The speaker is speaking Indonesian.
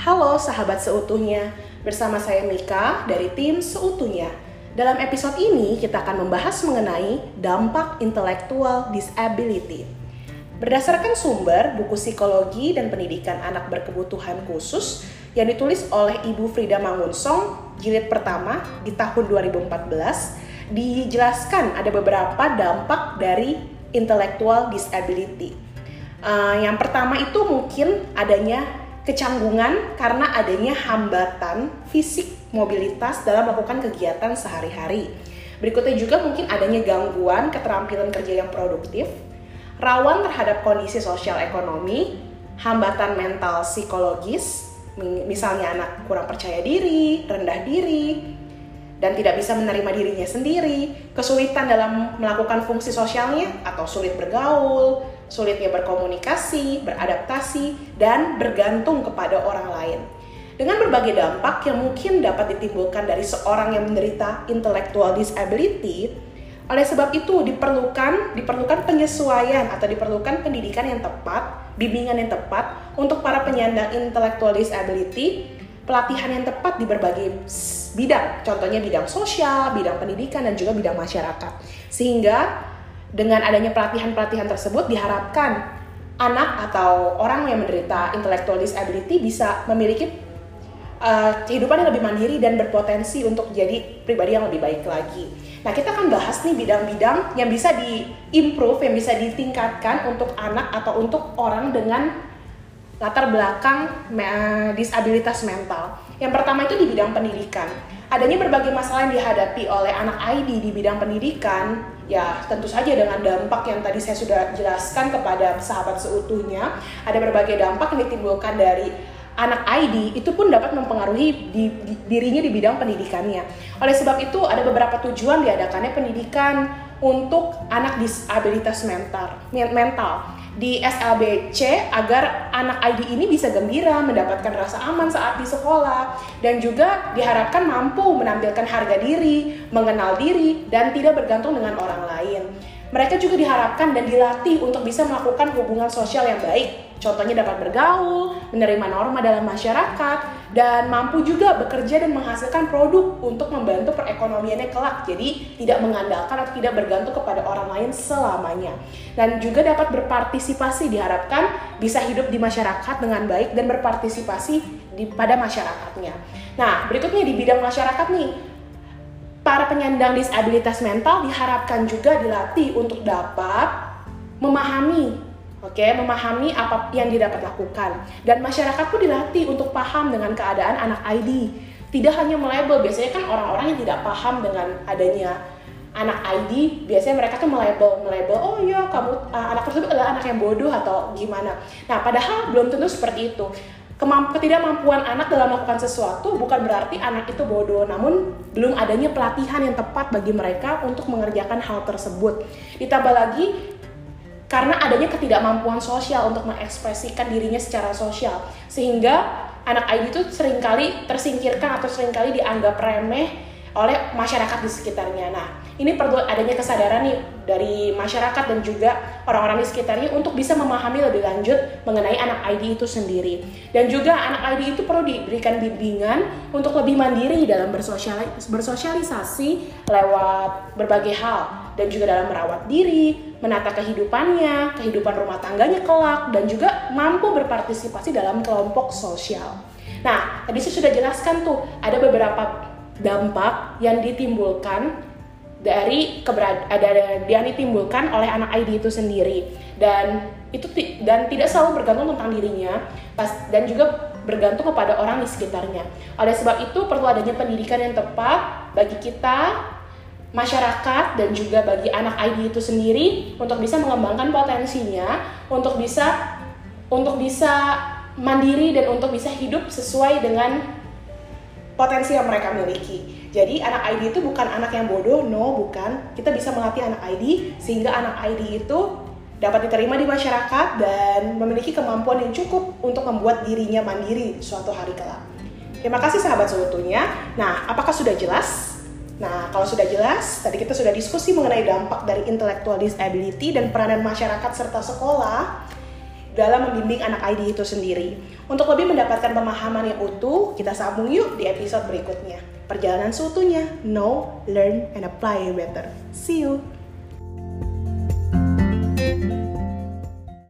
Halo sahabat seutuhnya, bersama saya Mika dari tim Seutuhnya. Dalam episode ini kita akan membahas mengenai dampak intellectual disability. Berdasarkan sumber buku psikologi dan pendidikan anak berkebutuhan khusus yang ditulis oleh Ibu Frida Mangunsong, jilid pertama di tahun 2014, dijelaskan ada beberapa dampak dari intellectual disability. Uh, yang pertama itu mungkin adanya kecanggungan karena adanya hambatan fisik mobilitas dalam melakukan kegiatan sehari-hari. Berikutnya juga mungkin adanya gangguan keterampilan kerja yang produktif, rawan terhadap kondisi sosial ekonomi, hambatan mental psikologis, misalnya anak kurang percaya diri, rendah diri, dan tidak bisa menerima dirinya sendiri, kesulitan dalam melakukan fungsi sosialnya atau sulit bergaul, sulitnya berkomunikasi, beradaptasi, dan bergantung kepada orang lain. Dengan berbagai dampak yang mungkin dapat ditimbulkan dari seorang yang menderita intellectual disability, oleh sebab itu diperlukan diperlukan penyesuaian atau diperlukan pendidikan yang tepat, bimbingan yang tepat untuk para penyandang intellectual disability, pelatihan yang tepat di berbagai bidang, contohnya bidang sosial, bidang pendidikan dan juga bidang masyarakat. Sehingga dengan adanya pelatihan-pelatihan tersebut diharapkan anak atau orang yang menderita intellectual disability bisa memiliki uh, kehidupan yang lebih mandiri dan berpotensi untuk jadi pribadi yang lebih baik lagi. Nah, kita akan bahas nih bidang-bidang yang bisa diimprove, yang bisa ditingkatkan untuk anak atau untuk orang dengan latar belakang disabilitas mental. Yang pertama itu di bidang pendidikan. Adanya berbagai masalah yang dihadapi oleh anak ID di bidang pendidikan, ya tentu saja dengan dampak yang tadi saya sudah jelaskan kepada sahabat seutuhnya, ada berbagai dampak yang ditimbulkan dari anak ID itu pun dapat mempengaruhi di, di, dirinya di bidang pendidikannya. Oleh sebab itu ada beberapa tujuan diadakannya pendidikan untuk anak disabilitas mental. mental di SLBC agar anak ID ini bisa gembira, mendapatkan rasa aman saat di sekolah, dan juga diharapkan mampu menampilkan harga diri, mengenal diri, dan tidak bergantung dengan orang lain. Mereka juga diharapkan dan dilatih untuk bisa melakukan hubungan sosial yang baik, Contohnya dapat bergaul, menerima norma dalam masyarakat, dan mampu juga bekerja dan menghasilkan produk untuk membantu perekonomiannya kelak. Jadi tidak mengandalkan atau tidak bergantung kepada orang lain selamanya. Dan juga dapat berpartisipasi diharapkan bisa hidup di masyarakat dengan baik dan berpartisipasi di, pada masyarakatnya. Nah, berikutnya di bidang masyarakat nih, para penyandang disabilitas mental diharapkan juga dilatih untuk dapat memahami Oke, memahami apa yang didapat lakukan. Dan masyarakat pun dilatih untuk paham dengan keadaan anak ID. Tidak hanya melabel, biasanya kan orang-orang yang tidak paham dengan adanya anak ID, biasanya mereka tuh melabel, melabel, oh iya kamu uh, anak tersebut adalah anak yang bodoh atau gimana. Nah, padahal belum tentu seperti itu. Kemamp ketidakmampuan anak dalam melakukan sesuatu bukan berarti anak itu bodoh, namun belum adanya pelatihan yang tepat bagi mereka untuk mengerjakan hal tersebut. Ditambah lagi karena adanya ketidakmampuan sosial untuk mengekspresikan dirinya secara sosial sehingga anak ID itu sering kali tersingkirkan atau sering kali dianggap remeh oleh masyarakat di sekitarnya. Nah, ini perlu adanya kesadaran nih dari masyarakat dan juga orang-orang di sekitarnya untuk bisa memahami lebih lanjut mengenai anak ID itu sendiri. Dan juga anak ID itu perlu diberikan bimbingan untuk lebih mandiri dalam bersosialisasi lewat berbagai hal dan juga dalam merawat diri, menata kehidupannya, kehidupan rumah tangganya kelak dan juga mampu berpartisipasi dalam kelompok sosial. Nah, tadi saya sudah jelaskan tuh ada beberapa dampak yang ditimbulkan dari keberad ada yang ditimbulkan oleh anak ID itu sendiri dan itu dan tidak selalu bergantung tentang dirinya pas dan juga bergantung kepada orang di sekitarnya. Oleh sebab itu perlu adanya pendidikan yang tepat bagi kita masyarakat dan juga bagi anak ID itu sendiri untuk bisa mengembangkan potensinya, untuk bisa untuk bisa mandiri dan untuk bisa hidup sesuai dengan potensi yang mereka miliki. Jadi anak ID itu bukan anak yang bodoh, no bukan. Kita bisa melatih anak ID sehingga anak ID itu dapat diterima di masyarakat dan memiliki kemampuan yang cukup untuk membuat dirinya mandiri suatu hari kelak. Terima kasih sahabat seutuhnya. Nah, apakah sudah jelas? Nah, kalau sudah jelas, tadi kita sudah diskusi mengenai dampak dari intellectual disability dan peranan masyarakat serta sekolah dalam membimbing anak ID itu sendiri. Untuk lebih mendapatkan pemahaman yang utuh, kita sambung yuk di episode berikutnya. Perjalanan seutuhnya, know, learn, and apply better. See you!